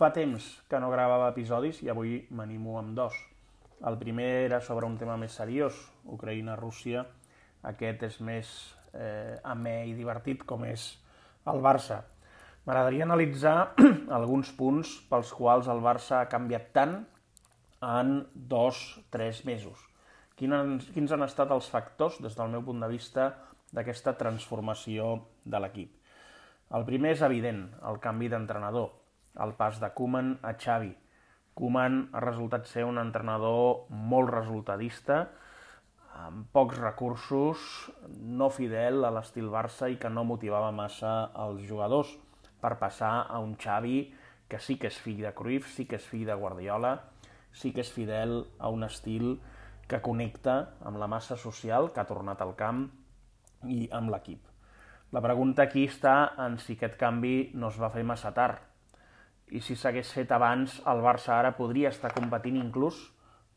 Fa temps que no gravava episodis i avui m'animo amb dos. El primer era sobre un tema més seriós, Ucraïna-Rússia. Aquest és més eh, amè i divertit, com és el Barça. M'agradaria analitzar alguns punts pels quals el Barça ha canviat tant en dos, tres mesos. Quins, quins han estat els factors, des del meu punt de vista, d'aquesta transformació de l'equip? El primer és evident, el canvi d'entrenador el pas de Koeman a Xavi. Koeman ha resultat ser un entrenador molt resultadista, amb pocs recursos, no fidel a l'estil Barça i que no motivava massa els jugadors per passar a un Xavi que sí que és fill de Cruyff, sí que és fill de Guardiola, sí que és fidel a un estil que connecta amb la massa social que ha tornat al camp i amb l'equip. La pregunta aquí està en si aquest canvi no es va fer massa tard, i si s'hagués fet abans, el Barça ara podria estar competint inclús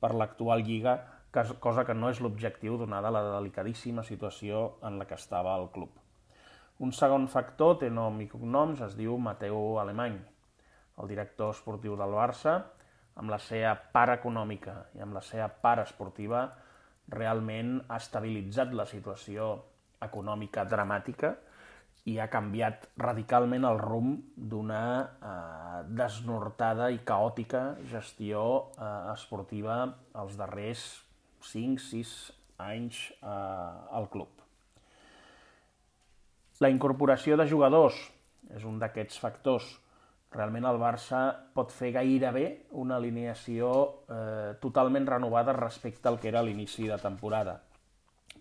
per l'actual Lliga, cosa que no és l'objectiu donada la delicadíssima situació en la que estava el club. Un segon factor té nom i cognoms, es diu Mateu Alemany, el director esportiu del Barça, amb la seva part econòmica i amb la seva part esportiva, realment ha estabilitzat la situació econòmica dramàtica i ha canviat radicalment el rumb d'una eh, desnortada i caòtica gestió eh, esportiva els darrers 5-6 anys eh, al club. La incorporació de jugadors és un d'aquests factors. Realment el Barça pot fer gairebé una alineació eh, totalment renovada respecte al que era l'inici de temporada.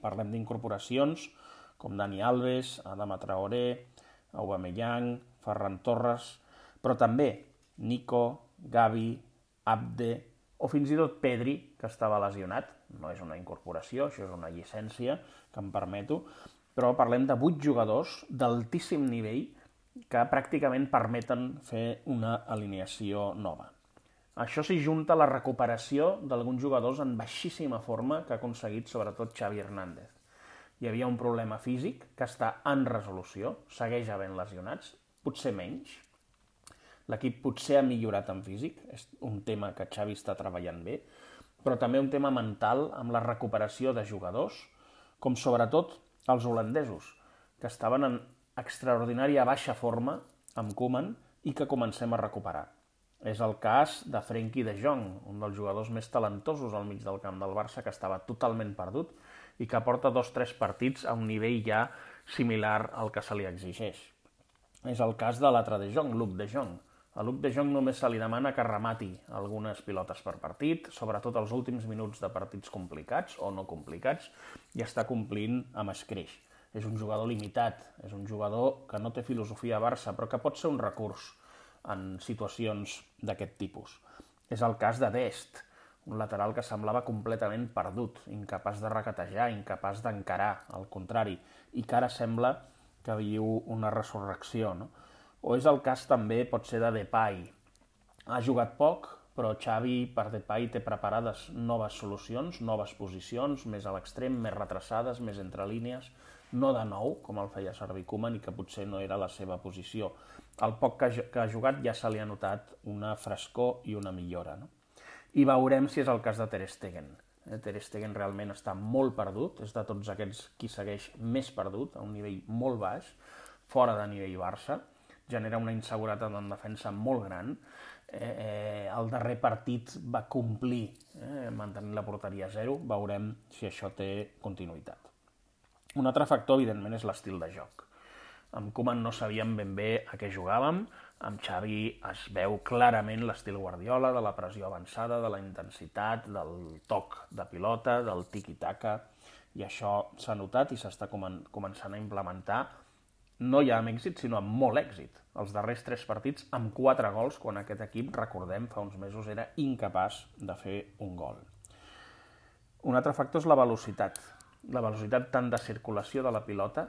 Parlem d'incorporacions, com Dani Alves, Adama Traoré, Aubameyang, Ferran Torres, però també Nico, Gavi, Abde o fins i tot Pedri, que estava lesionat. No és una incorporació, això és una llicència que em permeto, però parlem de vuit jugadors d'altíssim nivell que pràcticament permeten fer una alineació nova. Això s'hi junta la recuperació d'alguns jugadors en baixíssima forma que ha aconseguit sobretot Xavi Hernández hi havia un problema físic que està en resolució, segueix havent lesionats, potser menys. L'equip potser ha millorat en físic, és un tema que Xavi està treballant bé, però també un tema mental amb la recuperació de jugadors, com sobretot els holandesos, que estaven en extraordinària baixa forma amb Koeman i que comencem a recuperar. És el cas de Frenkie de Jong, un dels jugadors més talentosos al mig del camp del Barça, que estava totalment perdut i que porta dos o tres partits a un nivell ja similar al que se li exigeix. És el cas de l'altre de Jong, Luc de Jong. A Luc de Jong només se li demana que remati algunes pilotes per partit, sobretot els últims minuts de partits complicats o no complicats, i està complint amb escreix. És un jugador limitat, és un jugador que no té filosofia a Barça, però que pot ser un recurs en situacions d'aquest tipus. És el cas de Dest, un lateral que semblava completament perdut, incapaç de recatejar, incapaç d'encarar, al contrari, i que ara sembla que viu una resurrecció. No? O és el cas també, pot ser, de Depay. Ha jugat poc, però Xavi per Depay té preparades noves solucions, noves posicions, més a l'extrem, més retrasades, més entre línies, no de nou, com el feia servir Koeman, i que potser no era la seva posició. El poc que, ha jugat ja se li ha notat una frescor i una millora. No? I veurem si és el cas de Ter Stegen. Eh, Ter Stegen realment està molt perdut, és de tots aquests qui segueix més perdut, a un nivell molt baix, fora de nivell Barça, genera una inseguretat en defensa molt gran. Eh, eh, el darrer partit va complir eh, mantenint la porteria a zero, veurem si això té continuïtat. Un altre factor, evidentment, és l'estil de joc. Amb Koeman no sabíem ben bé a què jugàvem, amb Xavi es veu clarament l'estil Guardiola, de la pressió avançada, de la intensitat, del toc de pilota, del tiki-taka, i això s'ha notat i s'està començant a implementar no ja amb èxit, sinó amb molt èxit. Els darrers tres partits amb quatre gols, quan aquest equip, recordem, fa uns mesos era incapaç de fer un gol. Un altre factor és la velocitat. La velocitat tant de circulació de la pilota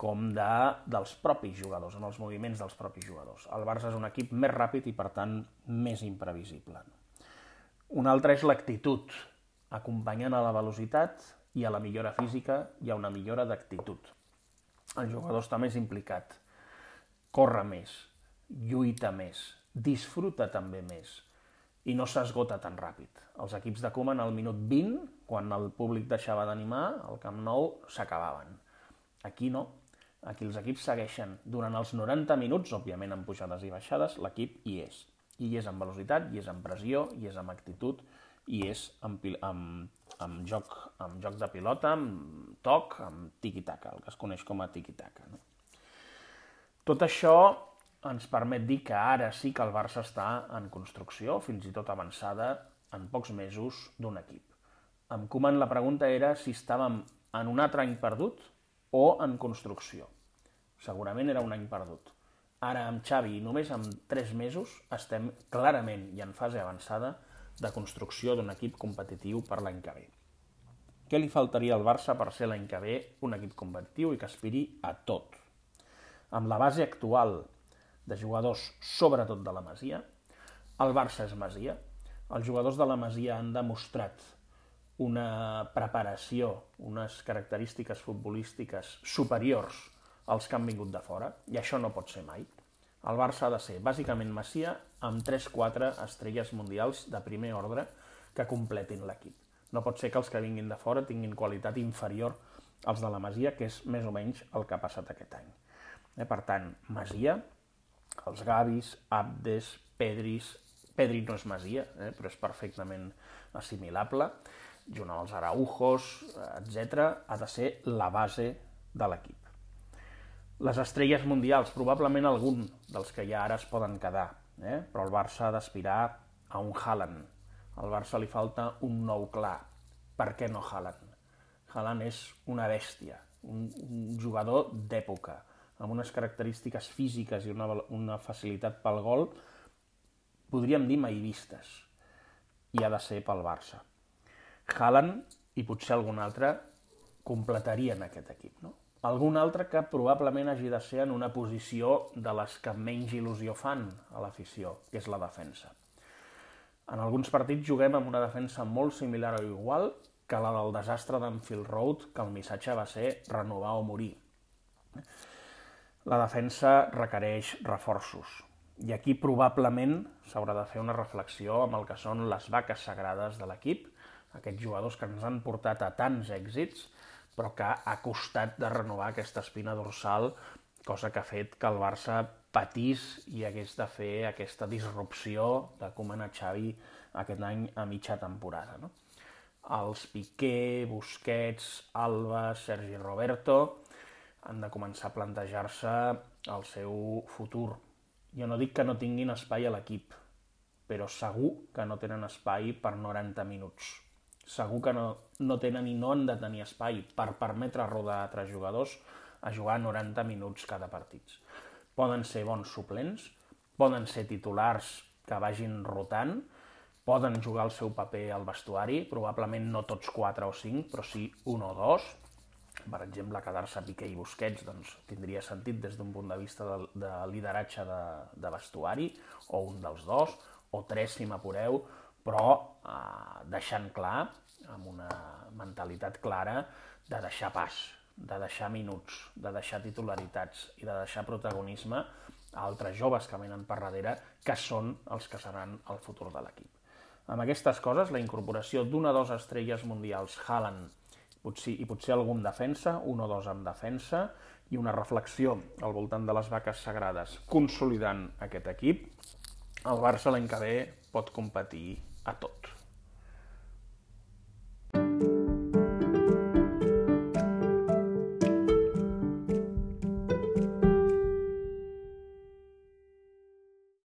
com de, dels propis jugadors, en els moviments dels propis jugadors. El Barça és un equip més ràpid i, per tant, més imprevisible. Un altre és l'actitud. Acompanyant a la velocitat i a la millora física hi ha una millora d'actitud. El jugador està més implicat, corre més, lluita més, disfruta també més i no s'esgota tan ràpid. Els equips de Koeman al minut 20, quan el públic deixava d'animar, al Camp Nou s'acabaven. Aquí no. Aquí els equips segueixen durant els 90 minuts, òbviament amb pujades i baixades, l'equip hi és. I hi és amb velocitat, hi és amb pressió, hi és amb actitud, i és amb, amb, amb, joc, amb joc de pilota, amb toc, amb tiki-taka, el que es coneix com a tiki-taka. No? Tot això ens permet dir que ara sí que el Barça està en construcció, fins i tot avançada, en pocs mesos, d'un equip. Amb Koeman la pregunta era si estàvem en un altre any perdut o en construcció. Segurament era un any perdut. Ara amb Xavi, només amb tres mesos, estem clarament i en fase avançada de construcció d'un equip competitiu per l'any que ve. Què li faltaria al Barça per ser l'any que ve un equip competitiu i que aspiri a tot? Amb la base actual de jugadors, sobretot de la Masia. El Barça és Masia. Els jugadors de la Masia han demostrat una preparació, unes característiques futbolístiques superiors als que han vingut de fora, i això no pot ser mai. El Barça ha de ser bàsicament Masia amb 3-4 estrelles mundials de primer ordre que completin l'equip. No pot ser que els que vinguin de fora tinguin qualitat inferior als de la Masia, que és més o menys el que ha passat aquest any. Eh, per tant, Masia, els Gavis, Abdes, Pedris, Pedri no és Masia, eh, però és perfectament assimilable, junt amb els Araujos, etc., ha de ser la base de l'equip. Les estrelles mundials, probablement algun dels que ja ara es poden quedar, eh? però el Barça ha d'aspirar a un Haaland. Al Barça li falta un nou clar. Per què no Haaland? Haaland és una bèstia, un, un jugador d'època, amb unes característiques físiques i una, una facilitat pel gol, podríem dir mai vistes. I ha de ser pel Barça. Haaland i potser algun altre completarien aquest equip. No? Algun altre que probablement hagi de ser en una posició de les que menys il·lusió fan a l'afició, que és la defensa. En alguns partits juguem amb una defensa molt similar o igual que la del desastre d'Anfield Road, que el missatge va ser renovar o morir. La defensa requereix reforços. I aquí probablement s'haurà de fer una reflexió amb el que són les vaques sagrades de l'equip, aquests jugadors que ens han portat a tants èxits, però que ha costat de renovar aquesta espina dorsal, cosa que ha fet que el Barça patís i hagués de fer aquesta disrupció de a Xavi aquest any a mitja temporada. No? Els Piqué, Busquets, Alba, Sergi Roberto han de començar a plantejar-se el seu futur. Jo no dic que no tinguin espai a l'equip, però segur que no tenen espai per 90 minuts. Segur que no, no tenen i no han de tenir espai per permetre rodar a altres jugadors a jugar 90 minuts cada partit. Poden ser bons suplents, poden ser titulars que vagin rotant, poden jugar el seu paper al vestuari, probablement no tots 4 o 5, però sí un o dos, per exemple, quedar-se Piqué i Busquets doncs, tindria sentit des d'un punt de vista de, de lideratge de, de vestuari, o un dels dos, o tres si m'apureu, però eh, deixant clar, amb una mentalitat clara, de deixar pas, de deixar minuts, de deixar titularitats i de deixar protagonisme a altres joves que venen per darrere, que són els que seran el futur de l'equip. Amb aquestes coses, la incorporació d'una o dues estrelles mundials, Haaland, potser, i potser algun defensa, un o dos amb defensa, i una reflexió al voltant de les vaques sagrades, consolidant aquest equip, el Barça l'any que ve pot competir a tot.